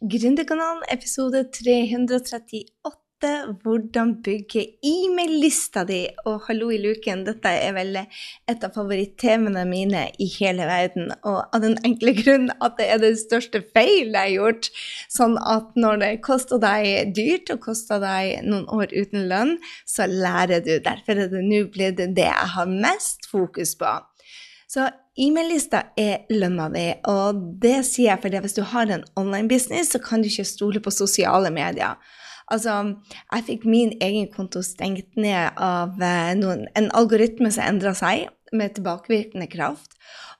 Gründerkanalen, episode 338. Hvordan bygge e-mail-lista di. Og hallo i luken, dette er vel et av favorittemaene mine i hele verden. Og av den enkle grunn at det er det største feil jeg har gjort. Sånn at når det koster deg dyrt og koster deg noen år uten lønn, så lærer du. Derfor er det nå blitt det jeg har mest fokus på. Så e-mail-lista er lønna di, og det sier jeg fordi hvis du har en online-business, så kan du ikke stole på sosiale medier. Altså, jeg fikk min egen konto stengt ned av eh, noen, en algoritme som endra seg med tilbakevirkende kraft,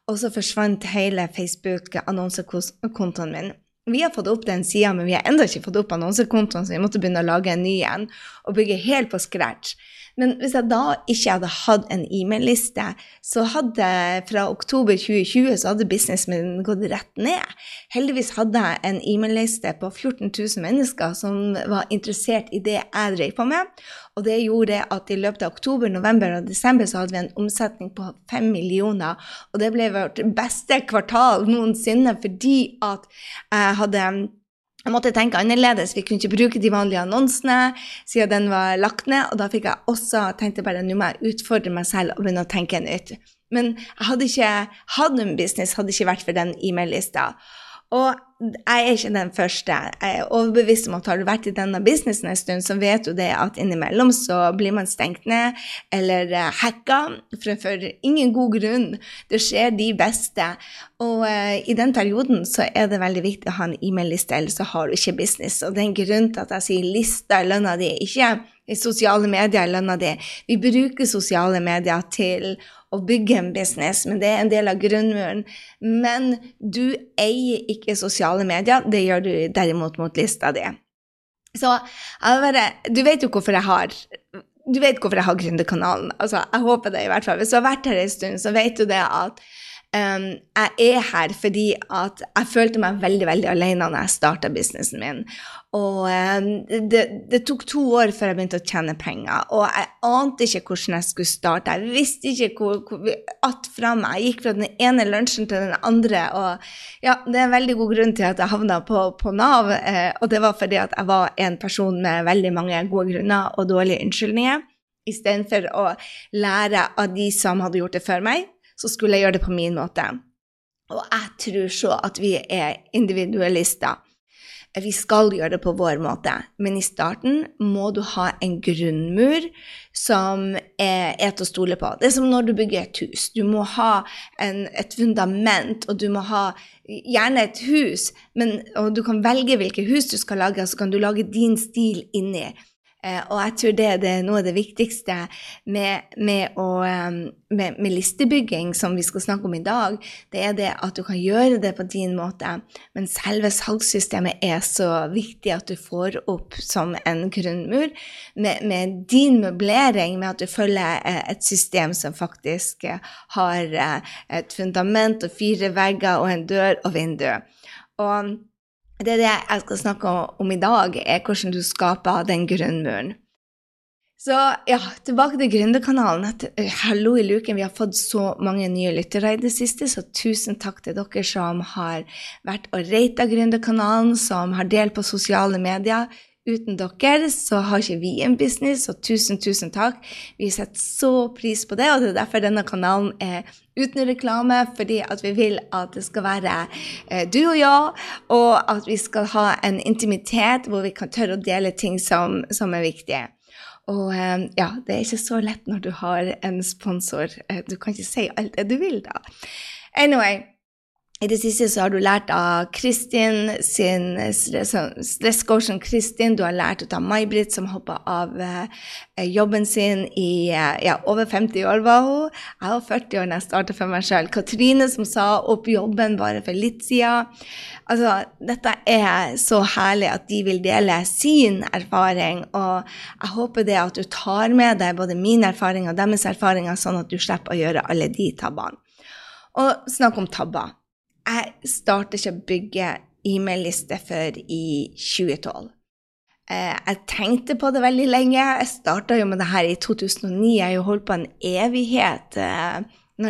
og så forsvant hele Facebook-annonsekontoen min. Vi har fått opp den sida, men vi har ennå ikke fått opp annonsekontoen, så vi måtte begynne å lage en ny en og bygge helt på scratch. Men hvis jeg da ikke hadde hatt en e-mail-liste, så hadde fra oktober 2020 så hadde businessen min gått rett ned. Heldigvis hadde jeg en e-mail-liste på 14 000 mennesker som var interessert i det jeg drev på med. Og det gjorde at i løpet av oktober, november og desember så hadde vi en omsetning på 5 millioner. Og det ble vårt beste kvartal noensinne fordi at jeg hadde jeg måtte tenke annerledes. Vi kunne ikke bruke de vanlige annonsene siden den var lagt ned. Og da fikk jeg også tenkte bare nå må jeg utfordre meg selv og begynne å tenke nytt. Men jeg hadde ikke hatt noen business hadde ikke vært for den e-mail-lista. Og jeg er ikke den første. Jeg er overbevist om at har du vært i denne businessen en stund, så vet du det at innimellom så blir man stengt ned eller uh, hacka fremfor for, ingen god grunn. Det skjer de beste. Og uh, i den perioden så er det veldig viktig å ha en e-mail-liste, ellers så har du ikke business. Og det er en grunn til at jeg sier lista er lønna di, ikke i sosiale medier er lønna di. Vi bruker sosiale medier til å bygge en business, men det er en del av grunnmuren. Men du eier ikke sosiale medier, det gjør du derimot mot lista di. Så bare, du vet jo hvorfor jeg har du vet hvorfor jeg har Gründerkanalen. Altså, jeg håper det, i hvert fall. Hvis du har vært her en stund, så vet du det at Um, jeg er her fordi at jeg følte meg veldig veldig alene når jeg starta businessen min. Og um, det, det, tok to år før jeg begynte å tjene penger. Og jeg ante ikke hvordan jeg skulle starte. Jeg visste ikke hvor, hvor at fra meg. Jeg gikk fra den ene lunsjen til den andre. Og ja, det er en veldig god grunn til at jeg havna på, på Nav. Eh, og det var fordi at jeg var en person med veldig mange gode grunner og dårlige unnskyldninger. Istedenfor å lære av de som hadde gjort det før meg så skulle jeg gjøre det på min måte. Og jeg tror så at vi er individualister. Vi skal gjøre det på vår måte, men i starten må du ha en grunnmur som er, er til å stole på. Det er som når du bygger et hus. Du må ha en, et fundament, og du må ha gjerne et hus, men, og du kan velge hvilket hus du skal lage, og så kan du lage din stil inni. Eh, og jeg tror det, det, er noe av det viktigste med, med, å, med, med, listebygging, som vi skal snakke om i dag. Det er det at du kan gjøre det på din måte, men selve salgssystemet er så viktig at du får opp som en grunnmur med, din møblering, med at du følger eh, et system som faktisk eh, har et fundament og fire vegger og en dør og vindu. Og det er det jeg skal snakke om i dag, er hvordan du skaper den grunnmuren. Så ja, tilbake til Gründerkanalen. Eh, hallo i luken. Vi har fått så mange nye lyttere i det siste, så tusen takk til dere som har vært og rata Gründerkanalen, som har delt på sosiale medier. Uten dere så har ikke vi en business, så tusen, tusen takk. Vi setter så pris på det, og det er derfor denne kanalen er uten reklame, fordi at vi vil at det skal være eh, du og jeg, og at vi skal ha en intimitet hvor vi kan tørre å dele ting som, som er viktige. Og eh, ja, det er ikke så lett når du har en sponsor. Eh, du kan ikke si alt det du vil, da. Anyway. I det siste så har du lært av Kristin sin stresscoachen Kristin. Du har lært av May-Britt, som hoppa av eh, jobben sin i eh, ja, over 50 år, var hun. Jeg var 40 år da jeg starta for meg sjøl. Katrine, som sa opp jobben bare for litt siden. Altså, dette er så herlig at de vil dele sin erfaring, og jeg håper det at du tar med deg både min erfaring og deres erfaringer, sånn at du slipper å gjøre alle de tabbene. Og snakk om tabber. Jeg startet ikke å bygge e-mail-liste før i 2012. Eh, jeg tenkte på det veldig lenge. Jeg starta jo med det her i 2009. Jeg har jo holdt på en evighet. Eh,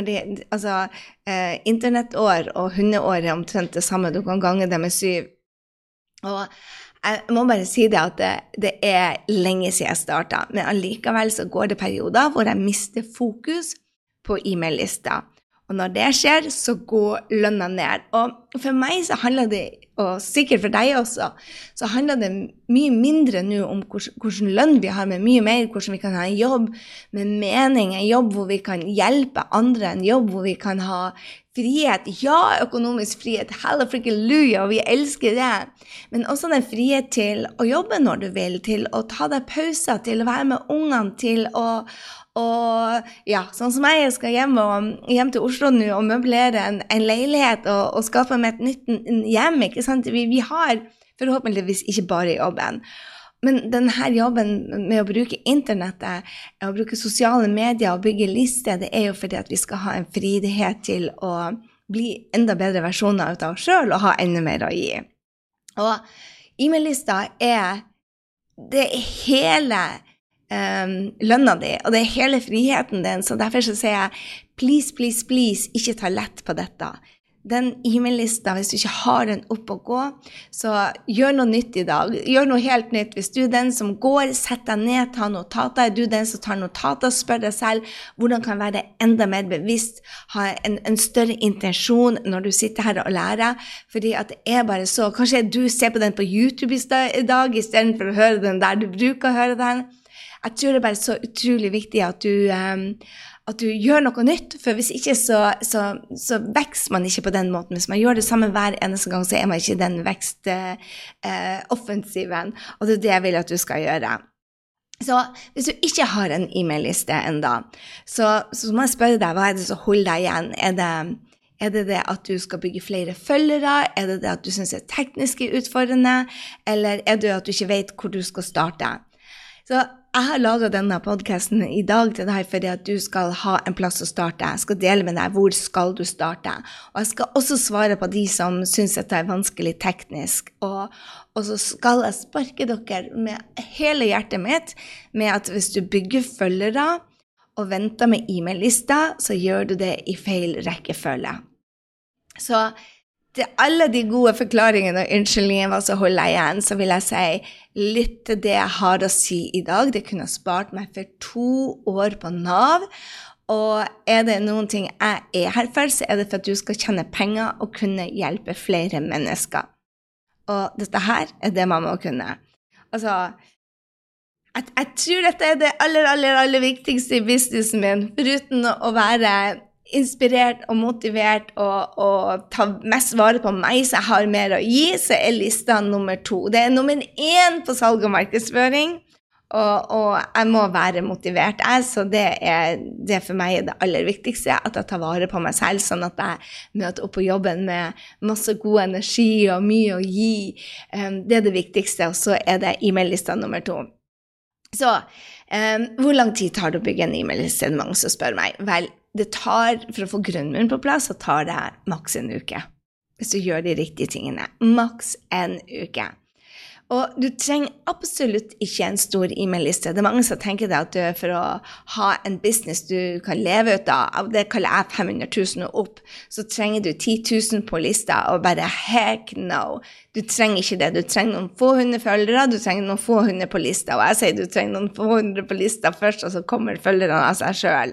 det, altså, eh, internettår og hundeår er omtrent det samme. Du kan gange det med syv. Og jeg må bare si det at det, det er lenge siden jeg starta, men allikevel så går det perioder hvor jeg mister fokus på e-mail-lista. Og når det skjer, så går lønna ned. Og for meg så handler det, og sikkert for deg også, så handler det mye mindre nå om hvilken lønn vi har, men mye mer hvordan vi kan ha en jobb med mening, en jobb hvor vi kan hjelpe andre, en jobb hvor vi kan ha frihet. Ja, økonomisk frihet, halleluja, og vi elsker det. Men også den frihet til å jobbe når du vil, til å ta deg pauser, til å være med ungene, til å og ja, sånn som jeg skal hjem, og, hjem til Oslo nå og møblere en, en leilighet og, og, skape meg et nytt hjem. ikke sant? Vi, vi, har forhåpentligvis ikke bare jobben. Men denne jobben med å bruke internettet, å bruke sosiale medier og bygge lister, det er jo fordi at vi skal ha en frihet til å bli enda bedre versjoner av oss sjøl og ha enda mer å gi. Og e-mail-lista er det hele um, lønna di, og det er hele friheten din. Så derfor så sier jeg please, please, please, ikke ta lett på dette. Den e-mail-lista, hvis du ikke har den opp og gå, så gjør noe nytt i dag. Gjør noe helt nytt. Hvis du er den som går, sett deg ned, ta notater. Er du den som tar notater, spør deg selv hvordan kan være enda mer bevisst, ha en, en, større intensjon når du sitter her og lærer. Fordi at det er bare så Kanskje du ser på den på YouTube i dag istedenfor å høre den der du bruker å høre den jeg tror det er bare så utrolig viktig at du, um, at du gjør noe nytt. For hvis ikke, så, så, så, vokser man ikke på den måten. Hvis man gjør det samme hver eneste gang, så er man ikke den vekstoffensiven. Uh, og det er det jeg vil at du skal gjøre. Så hvis du ikke har en e-mail-liste ennå, så, så, må jeg spørre deg hva er det som holder deg igjen. Er det, er det det at du skal bygge flere følgere? Er det det at du syns er teknisk utfordrende? Eller er det at du ikke vet hvor du skal starte? Så jeg har laga denne podkasten i dag til deg fordi at du skal ha en plass å starte. Jeg skal dele med deg hvor skal du starte. Og jeg skal også svare på de som syns dette er vanskelig teknisk. Og, og, så skal jeg sparke dere med hele hjertet mitt med at hvis du bygger følgere og venter med e-mail-lista, så gjør du det i feil rekkefølge. Så til alle de gode forklaringene og unnskyldningene hva så holder jeg igjen, så vil jeg si litt til det jeg har å si i dag. Det kunne spart meg for to år på Nav. Og er det noen ting jeg er her for, så er det for at du skal tjene penger og kunne hjelpe flere mennesker. Og dette her er det man må kunne. Altså jeg, jeg tror dette er det aller, aller, aller viktigste i businessen min, foruten å være inspirert og motivert og, og ta mest vare på meg, så jeg har mer å gi, så er lista nummer to. Det er nummer én på salg og markedsføring. Og, og, jeg må være motivert, jeg, så det er det for meg er det aller viktigste. At jeg tar vare på meg selv, sånn at jeg møter opp på jobben med masse god energi og mye å gi. Um, det er det viktigste. Og så er det e-mail-lista nummer to. Så um, hvor lang tid tar det å bygge en? Mange som spør meg. Vel, det tar, For å få grunnmuren på plass, så tar det maks en uke. Hvis du gjør de riktige tingene. Maks en uke. Og du trenger absolutt ikke en stor e-mail-liste. Det er mange som tenker at du, for å ha en business du kan leve ut av, det kaller jeg 500 000 og opp, så trenger du 10 000 på lista, og bare heck no. Du trenger ikke det. Du trenger noen få hundre følgere, du trenger noen få hundre på lista. Og jeg sier du trenger noen få hundre på lista først, og så kommer følgerne av seg sjøl.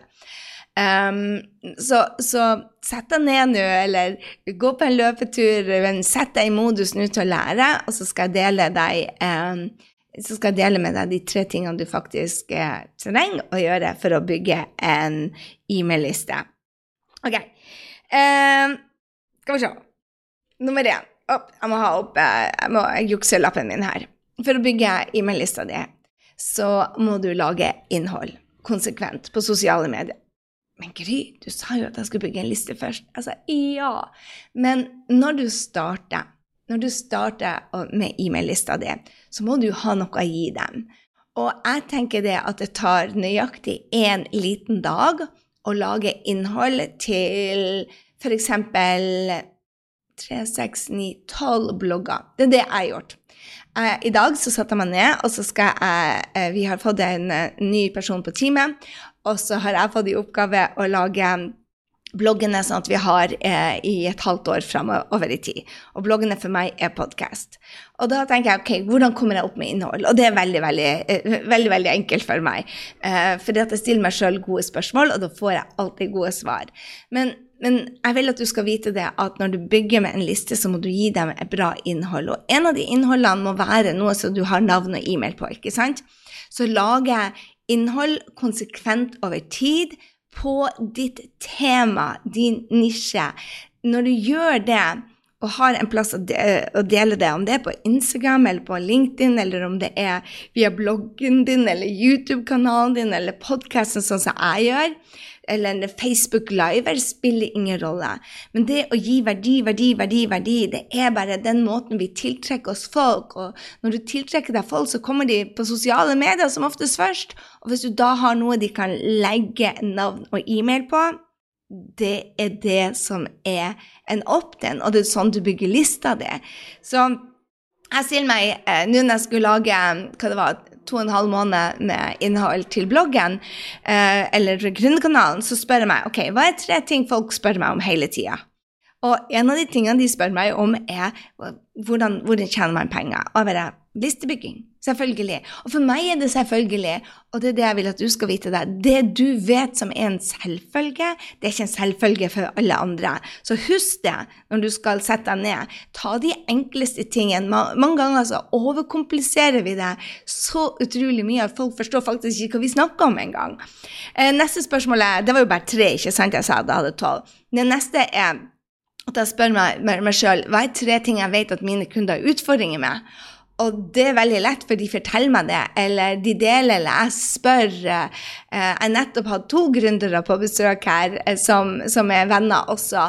Um, så, så, sett deg ned nå, eller gå på en løpetur, men sett deg i modus nå til å lære, og så skal jeg dele deg um, så skal jeg dele med deg de tre tingene du faktisk eh, trenger å gjøre for å bygge en e-mail-liste. OK. Eh, skal vi se. Nummer én. Opp, jeg må ha opp uh, jeg må jukse lappen min her. For å bygge e-mail-lista di, så må du lage innhold konsekvent på sosiale medier. Men Gry, du sa jo at jeg skulle bygge en liste først. Jeg sa ja. Men når du starter, når du starter med e-mail-lista di, så må du ha noe å gi dem. Og jeg tenker det at det tar nøyaktig én liten dag å lage innhold til f.eks. tre, seks, ni, tolv blogger. Det er det jeg har gjort. Eh, I dag så satte jeg meg ned, og så skal jeg eh, Vi har fått en eh, ny person på teamet, og så har jeg fått i oppgave å lage bloggene sånn at vi har eh, i et halvt år framover i tid. Og bloggene for meg er podkast. Og da tenker jeg ok, hvordan kommer jeg opp med innhold? Og det er veldig, veldig, eh, veldig, veldig enkelt for meg. Eh, fordi at jeg stiller meg sjøl gode spørsmål, og da får jeg alltid gode svar. Men, men, jeg vil at du skal vite det at når du bygger med en liste, så må du gi dem et bra innhold. Og en av de innholdene må være noe som du har navn og e-mail på, ikke sant? Så lager jeg innhold konsekvent over tid på ditt tema, din nisje. Når du gjør det og har en plass å, dele det, om det er på Instagram eller på LinkedIn, eller om det er via bloggen din eller YouTube-kanalen din eller podkasten, sånn som jeg gjør, eller en Facebook Live, spiller ingen rolle. Men det å gi verdi, verdi, verdi, verdi, det er bare den måten vi tiltrekker oss folk. Og når du tiltrekker deg folk, så kommer de på sosiale medier som oftest først. Og hvis du da har noe de kan legge navn og e-mail på, det er det som er en opt-in, og det er sånn du bygger lista di. Så jeg stiller meg, eh, nå når jeg skulle lage hva det var, to og en halv måned med innhold til bloggen eh, eller Gründerkanalen, så spør jeg meg ok, hva er tre ting folk spør meg om hele tida. Og en av de tingene de spør meg om, er hvordan, hvordan tjener man penger. Og jeg bare Listebygging. Selvfølgelig. Og for meg er det selvfølgelig, og det er det jeg vil at du skal vite deg, det du vet som er en selvfølge, det er ikke en selvfølge for alle andre. Så husk det når du skal sette deg ned. Ta de enkleste tingene. Mange ganger så overkompliserer vi det så utrolig mye at folk forstår faktisk ikke hva vi snakker om engang. Eh, neste spørsmål er Det var jo bare tre, ikke sant? Jeg sa jeg hadde tolv. Det neste er at jeg spør meg, meg sjøl hva er tre ting jeg vet at mine kunder har utfordringer med. Og det er veldig lett, for de forteller meg det, eller de deler, eller jeg spør. Eh, jeg nettopp hatt to gründere på besøk her eh, som, som, er venner også.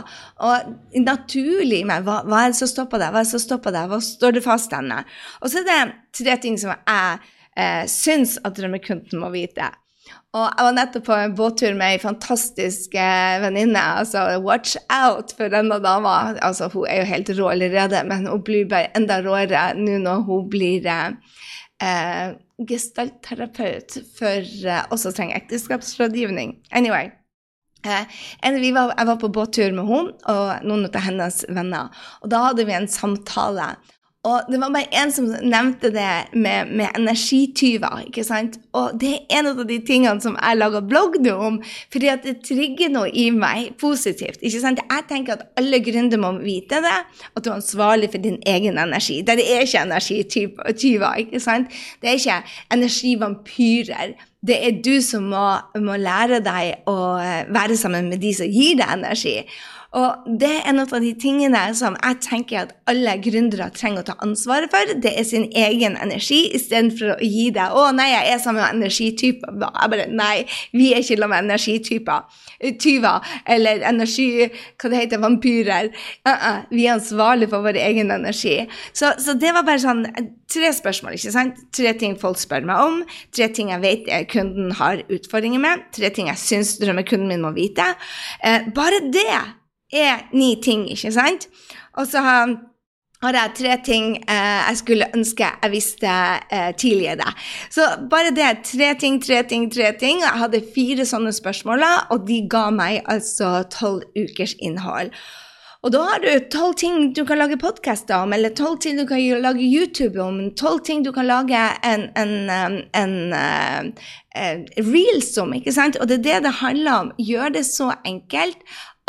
Og naturlig men hva, hva er det som stopper deg, hva er det som stopper deg, hva står det fast henne? Og så er det tre ting som jeg eh, syns at drømmekunden må vite. Og jeg var nettopp på en båttur med ei fantastisk eh, venninne. Altså, watch out for denne dama. Altså, hun er jo helt rå allerede, men hun blir bare enda råere nå når hun blir eh, gestaltterapeut for eh, også trenger ekteskapsrådgivning. Anyway. Eh, var, jeg var på båttur med henne og noen av hennes venner, og da hadde vi en samtale og det var bare en som nevnte det med, med energityver. ikke sant? Og det er en av de tingene som jeg lager blogg nå om, fordi at det trigger noe i meg positivt. ikke sant? Jeg tenker at alle gründere må vite det, at du er ansvarlig for din egen energi. Det er ikke energityver. ikke sant? Det er ikke energivampyrer. Det er du som må, må lære deg å være sammen med de som gir deg energi. Og det er en av de tingene som jeg tenker at alle gründere trenger å ta ansvaret for. Det er sin egen energi, istedenfor å gi deg 'Å, nei, jeg er sammen med energityper'. Jeg bare Nei, vi er ikke sammen med energityper. Tyver. Eller energi... Hva det heter Vampyrer. Uh -uh, vi er ansvarlige for vår egen energi. Så, så, det var bare sånn tre spørsmål, ikke sant? Tre ting folk spør meg om. Tre ting jeg vet kunden har utfordringer med. Tre ting jeg syns drømmekunden min må vite. Eh, bare det er ni ting, ikke sant? Og så har, har jeg tre ting eh, jeg skulle ønske jeg visste eh, tidligere. Så bare det. Tre ting, tre ting, tre ting. Jeg hadde fire sånne spørsmål, og de ga meg altså tolv ukers innhold. Og da har du tolv ting du kan lage podkaster om, eller tolv ting du kan lage YouTube om, tolv ting du kan lage en, en, en, en uh, reels om, ikke sant? Og det er det det handler om. Gjør det så enkelt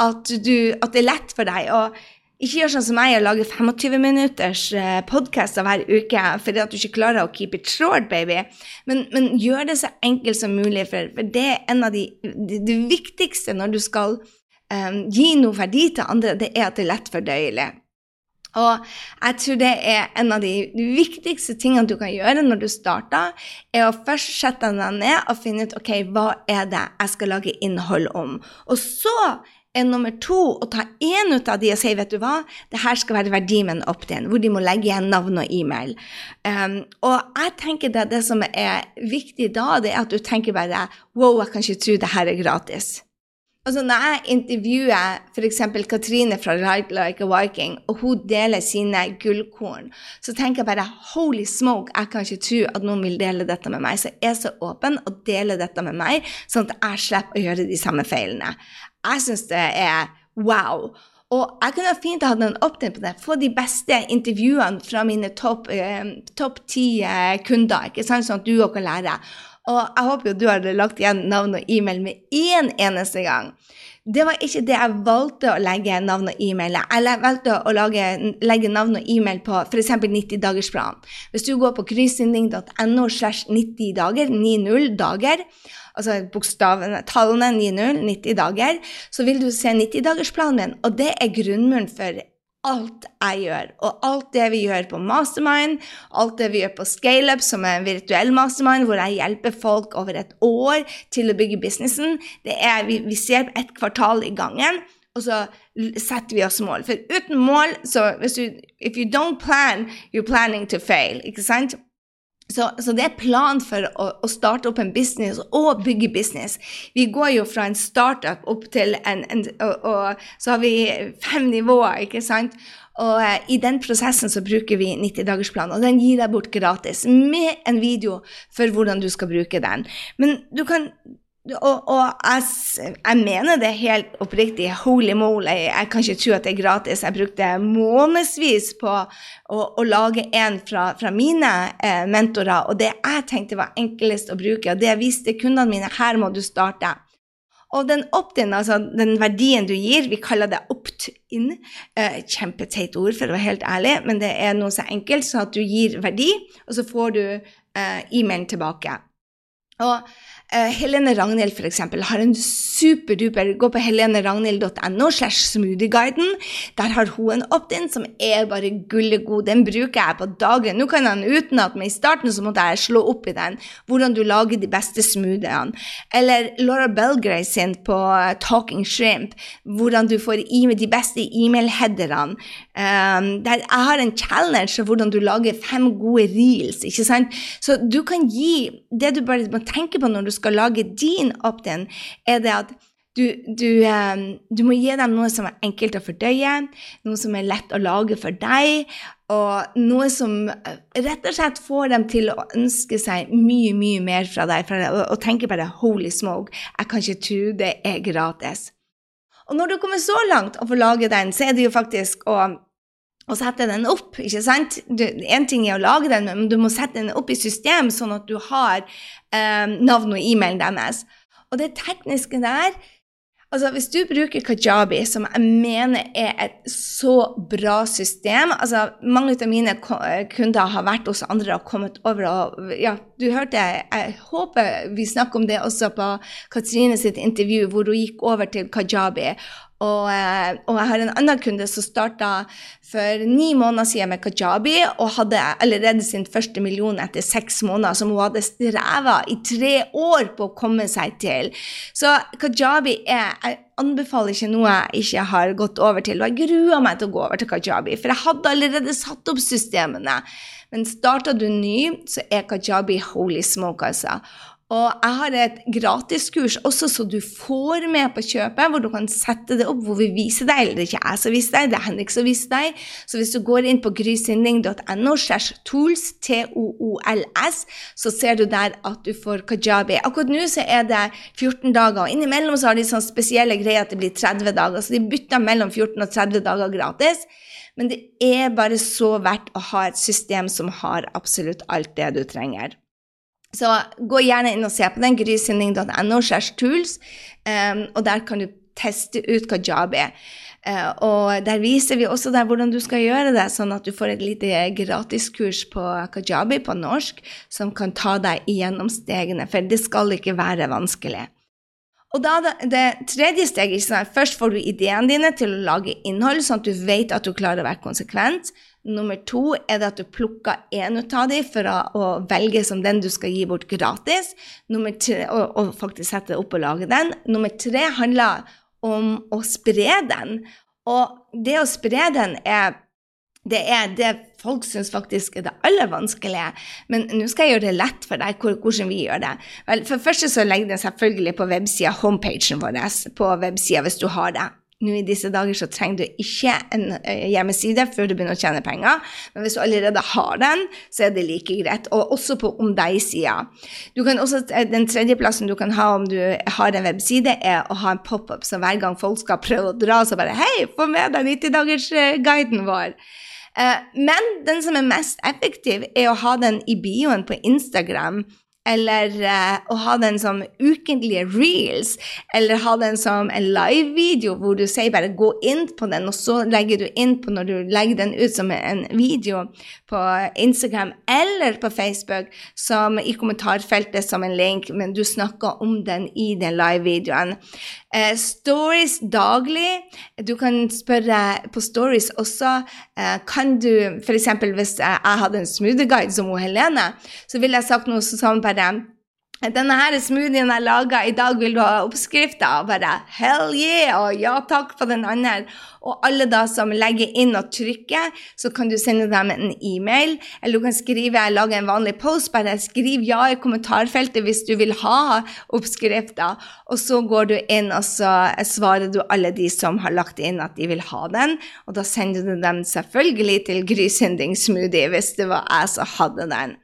at, du, at det er lett for deg. og ikke gjør sånn som meg og lager 25 minutters eh, podkaster hver uke fordi at du ikke klarer å keep it short, baby. Men, men gjør det så enkelt som mulig, for, for det er en av de det, det viktigste når du skal um, gi noe verdi til andre, det er at det er lett fordøyelig. Og jeg tror det er en av de viktigste tingene du kan gjøre når du starter, er å først sette deg ned og finne ut ok, hva er det jeg skal lage innhold om. Og så er nummer to å ta én ut av de og si vet du hva, det her skal være verdi med en opt-in, hvor de må legge igjen navn og e-mail. Um, og jeg tenker det, det som er viktig da, det er at du tenker bare wow, jeg kan ikke tro det her er gratis. Altså Når jeg intervjuer f.eks. Katrine fra Ride Like a Viking, og hun deler sine gullkorn, så tenker jeg bare holy smoke, jeg kan ikke tro at noen vil dele dette med meg. Så jeg er så åpen og deler dette med meg, sånn at jeg slipper å gjøre de samme feilene. Jeg syns det er wow. Og jeg kunne fint hatt på det. Få de beste intervjuene fra mine topp eh, top ti eh, kunder, ikke sant? sånn at du òg kan lære. Og jeg håper jo du har lagt igjen navn og e-mail med én eneste gang. Det var ikke det jeg valgte å legge navn og e-mail. Jeg valgte å lage, legge navn og e-mail på f.eks. 90-dagersplan. Hvis du går på kryssinding.no slash 90 dager, 90 dager, altså bokstavene, tallene 90, 90 dager, så vil du se 90-dagersplanen min, og det er grunnmuren for alt jeg gjør. Og alt det vi gjør på Mastermind, alt det vi gjør på ScaleUp, som er en virtuell mastermind, hvor jeg hjelper folk over et år til å bygge businessen, det er vi, vi ser et kvartal i gangen. Og så setter vi oss mål. For uten mål, så hvis du If you don't plan, you're planning to fail. Ikke sant? Så, så, det er plan for å, å, starte opp en business og bygge business. Vi går jo fra en startup opp til en, en og, og, så har vi fem nivåer, ikke sant? Og eh, i den prosessen så bruker vi 90-dagersplan, og den gir deg bort gratis med en video for hvordan du skal bruke den. Men du kan og, og jeg, jeg, mener det helt oppriktig. Holy moly, jeg kan ikke tro at det er gratis. Jeg brukte månedsvis på å, å lage en fra, fra mine eh, mentorer, og det jeg tenkte var enklest å bruke, og det viste kundene mine, her må du starte. Og den opt-in, altså den verdien du gir, vi kaller det opt-in. Eh, kjempeteit ord, for å være helt ærlig, men det er noe så enkelt så at du gir verdi, og så får du eh, e-mailen tilbake. Og Uh, Helene Ragnhild for eksempel, har en superduper Gå på heleneragnhild.no slash smoothieguiden. Der har hun en opt-in som er bare gullegod. Den bruker jeg på dagen. Nå kan han utenat, men i starten så måtte jeg slå opp i den. Hvordan du lager de beste smoothiene. Eller Laura Belgray sin på Talking Shrimp. Hvordan du får med de beste e-mail-headerne. Um, jeg har en challenge hvordan du lager fem gode reels. ikke sant? Så du kan gi det du bare må tenke på når du skal lage din opt-in, er det at du, du, um, du, må gi dem noe som er enkelt å fordøye, noe som er lett å lage for deg, og noe som eh, rett og slett får dem til å ønske seg mye, mye mer fra deg, og, og tenke bare 'holy smoke', jeg kan ikke tro det er gratis. Og når du kommer så langt å får lage den, så er det jo faktisk å og sette den opp. ikke sant? Én ting er å lage den, men du må sette den opp i system, sånn at du har eh, navn og e-mailen deres. Og det tekniske der Altså, Hvis du bruker Kajabi, som jeg mener er et så bra system altså Mange av mine kunder har vært hos andre og kommet over og ja, du hørte, Jeg håper vi snakker om det også på Katrine sitt intervju, hvor hun gikk over til Kajabi. Og, eh, og, jeg har en annen kunde som starta for ni måneder siden med Kajabi og hadde allerede sin første million etter seks måneder, som hun hadde streva i tre år på å komme seg til. Så Kajabi er Jeg anbefaler ikke noe jeg ikke har gått over til. Og jeg gruer meg til å gå over til Kajabi, for jeg hadde allerede satt opp systemene. Men starter du ny, så er Kajabi holy smoke, altså. Og jeg har et gratiskurs også, så du får med på kjøpet, hvor du kan sette det opp, hvor vi viser deg, eller det er ikke jeg som viser deg, det er Henrik som viser deg. Så hvis du går inn på grysynding.no tools, T-O-O-L-S, så ser du der at du får kajabi. Akkurat nå så er det 14 dager, og innimellom så har de sånne spesielle greier at det blir 30 dager, så de bytter mellom 14 og 30 dager gratis. Men det er bare så verdt å ha et system som har absolutt alt det du trenger. Så gå gjerne inn og se på den, grysynding.no tools, um, og der kan du teste ut hva job er. Uh, og der viser vi også der hvordan du skal gjøre det, sånn at du får et lite gratiskurs på kajabi på norsk som kan ta deg igjennom stegene, for det skal ikke være vanskelig. Og da det, tredje steget Først får du ideene dine til å lage innhold, sånn at du vet at du klarer å være konsekvent. Nummer to er det at du plukker én ut av dem for å, å, velge som den du skal gi bort gratis. Tre, og, og faktisk sette opp og lage den. Nummer tre handler om å spre den. Og det å spre den er det er det folk syns faktisk er det aller vanskelige. Men nå skal jeg gjøre det lett for deg hvordan vi gjør det. Vel, for det første så legger den selvfølgelig på websida, homepagen vår på websida hvis du har det. Nå i disse dager så trenger du ikke en eh, hjemmeside før du begynner å tjene penger, men hvis du allerede har den, så er det like greit. Og også på om deg-sida. Eh, den tredje plassen du kan ha om du har en webside, er å ha en pop-up, så hver gang folk skal prøve å dra, så bare Hei, få med deg 90-dagersguiden vår. Eh, men den som er mest effektiv, er å ha den i bioen på Instagram eller uh, å ha den som ukentlige reels, eller ha den som en live-video hvor du sier bare 'gå inn på den', og så legger du inn på når du legger den ut som en video på Instagram eller på Facebook som i kommentarfeltet som en link, men du snakker om den i den live-videoen. Uh, stories daglig. Du kan spørre på stories også Eh, Kan du f.eks. hvis jeg hadde en smoothie-guide som Helene, så ville jeg sagt noe sånn bare denne her smoothien jeg laga i dag, vil du ha oppskrifta? Bare hell yeah! Og ja takk på den andre. Og alle da som legger inn og trykker, så kan du sende dem en e-mail. Eller du kan skrive, jeg lager en vanlig post. Bare skriv ja i kommentarfeltet hvis du vil ha oppskrifta. Og så går du inn og så svarer du alle de som har lagt inn at de vil ha den. Og da sender du dem selvfølgelig til Grysynding smoothie hvis det var jeg som hadde den.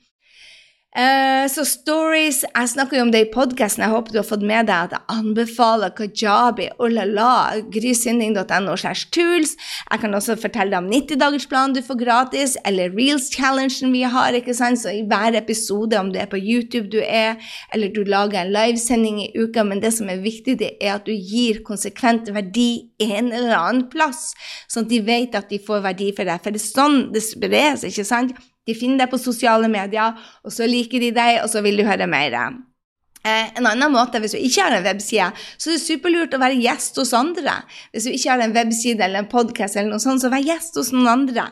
Uh, så stories Jeg snakker jo om det i podkasten. Jeg håper du har fått med deg at jeg anbefaler Kajabi, oh la la, grysynding.no. Jeg kan også fortelle deg om 90-dagersplanen du får gratis, eller Reels-challengen vi har. ikke sant? Så i hver episode, om du er på YouTube du er, eller du lager en livesending i uka, men det som er viktig, det er at du gir konsekvent verdi en eller annen plass, sånn at de vet at de får verdi for deg. For det er sånn det spres, ikke sant? De finner deg på sosiale medier, og så liker de deg, og så vil du høre mer. Eh, en annen måte, Hvis du ikke har en webside, så er det superlurt å være gjest hos andre. Hvis du ikke har en webside eller en podkast, så vær gjest hos noen andre.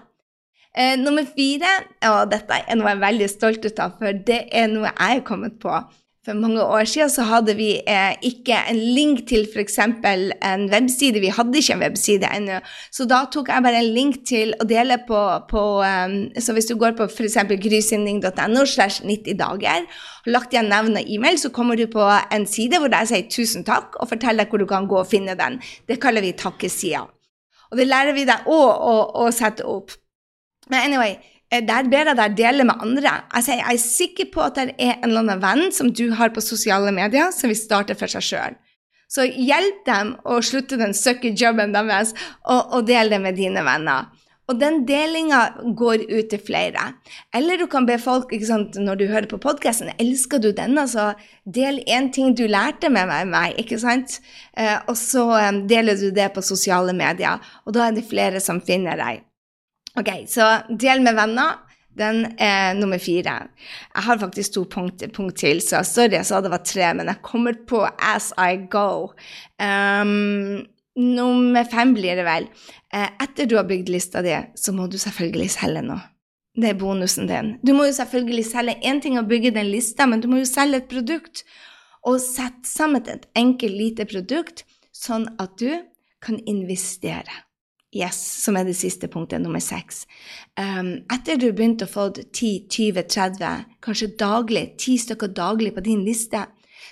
Eh, nummer fire, og dette er noe jeg er veldig stolt av, for det er noe jeg er kommet på for mange år siden så hadde vi eh, ikke en link til f.eks. en webside. Vi hadde ikke en webside ennå. Så da tok jeg bare en link til å dele på, på um, Så hvis du går på f.eks. grysynding.no slash 90 dager, og lagt igjen navn og e-mail, så kommer du på en side hvor jeg sier tusen takk, og forteller deg hvor du kan gå og finne den. Det kaller vi takkesida. Og det lærer vi deg òg å, å sette opp. Men anyway, der ber jeg deg dele med andre. Altså, jeg er sikker på at det er en eller annen venn som du har på sosiale medier, som vil starte for seg sjøl. Så hjelp dem å slutte den sucky jobben deres, og, og del det med dine venner. Og den delinga går ut til flere. Eller du kan be folk sant, når du hører på podkasten Elsker du denne, så del én ting du lærte med meg. ikke sant? Eh, og så eh, deler du det på sosiale medier, og da er det flere som finner deg. Ok, så del med venner. Den er nummer fire. Jeg har faktisk to punkt, punkt til, så sorry jeg sa det var tre, men jeg kommer på as I go. Um, nummer fem blir det vel. Uh, etter du har bygd lista di, så må du selvfølgelig selge noe. Det er bonusen din. Du må jo selvfølgelig selge én ting å bygge den lista, men du må jo selge et produkt. Og sette sammen et enkelt, lite produkt, sånn at du kan investere. Yes, som er det siste punktet, nummer seks. Um, etter du begynte å få 10-20-30, kanskje daglig, ti stykker daglig på din liste,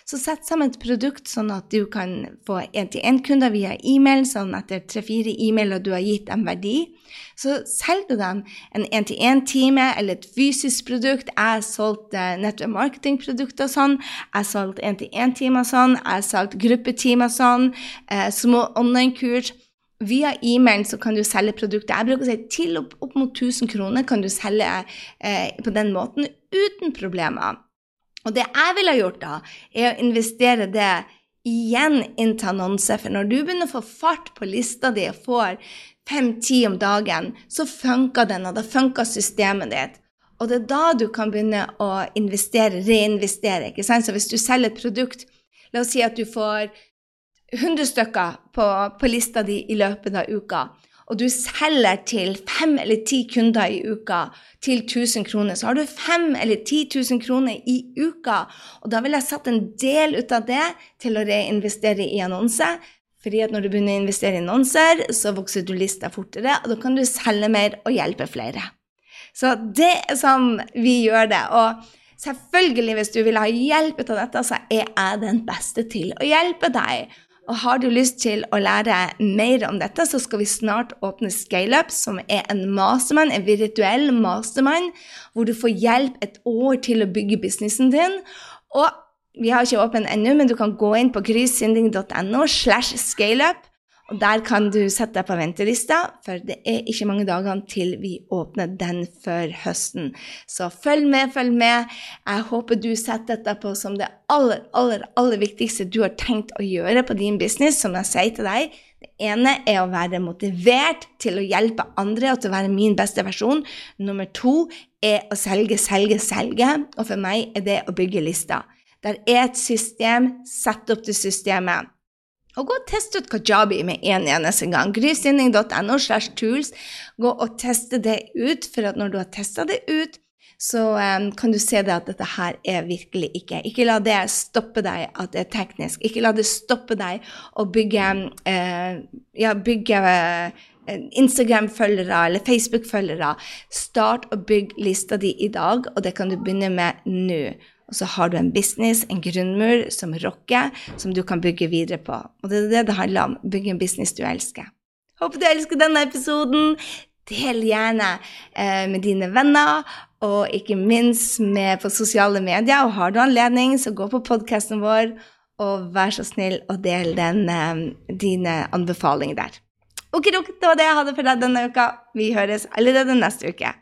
så sett sammen et produkt sånn at du kan få én-til-én-kunder via e-mail, sånn etter tre-fire e-mailer du har gitt dem verdi. Så selger du dem en én-til-én-time eller et fysisk produkt. Jeg har solgt uh, nettopp marketingprodukter sånn. Jeg har solgt én-til-én-timer sånn. Jeg har solgt gruppetimer sånn. Uh, små online-kurs. Via e-mailen så kan du selge produkter. Jeg bruker å si til opp, opp mot 1000 kroner kan du selge eh, på den måten uten problemer. Og det jeg ville gjort da, er å investere det igjen inn til annonse. For når du begynner å få fart på lista di og får fem-ti om dagen, så funker den, og da funker systemet ditt. Og det er da du kan begynne å investere, reinvestere. ikke sant? Så hvis du selger et produkt, la oss si at du får 100 stykker på, på, lista di i løpet av uka, og du selger til fem eller ti kunder i uka til 1000 kroner, så har du 5 eller 10 000 kroner i uka. Og da vil jeg satt en del ut av det til å reinvestere i annonse. Fordi at når du begynner å investere i annonser, så vokser du lista fortere, og da kan du selge mer og hjelpe flere. Så det er sånn vi gjør det. Og selvfølgelig, hvis du vil ha hjelp ut av dette, så er jeg den beste til å hjelpe deg. Og har du lyst til å lære mer om dette, så skal vi snart åpne ScaleUp, som er en mastermind, en virtuell mastermind, hvor du får hjelp et år til å bygge businessen din. Og vi har ikke åpen ennå, men du kan gå inn på kryssinding.no slash scaleup og Der kan du sette deg på ventelista, for det er ikke mange dagene til vi åpner den før høsten. Så følg med, følg med. Jeg håper du setter dette på som det aller, aller, aller viktigste du har tenkt å gjøre på din business, som jeg sier til deg. Det ene er å være motivert til å hjelpe andre og til å være min beste versjon. Nummer to er å selge, selge, selge. Og for meg er det å bygge lister. Der er et system. Sett opp det systemet. Og gå og test ut Kajabi med en eneste gang. Grysynding.no slash tools. Gå og teste det ut, for når du har testa det ut, så um, kan du se det at dette her er virkelig ikke Ikke la det stoppe deg at det er teknisk. Ikke la det stoppe deg å bygge, uh, ja, bygge uh, Instagram-følgere eller Facebook-følgere. Start å bygge lista di i dag, og det kan du begynne med nå. Og så har du en business, en grunnmur, som rocker, som du kan bygge videre på. Og det er det det handler om. Bygge en business du elsker. Håper du elsker denne episoden. Del gjerne eh, med dine venner, og ikke minst med på sosiale medier. Og har du anledning, så gå på podkasten vår, og vær så snill og del den, eh, dine anbefalinger der. Ok, det var det jeg hadde for deg denne uka. Vi høres allerede neste uke.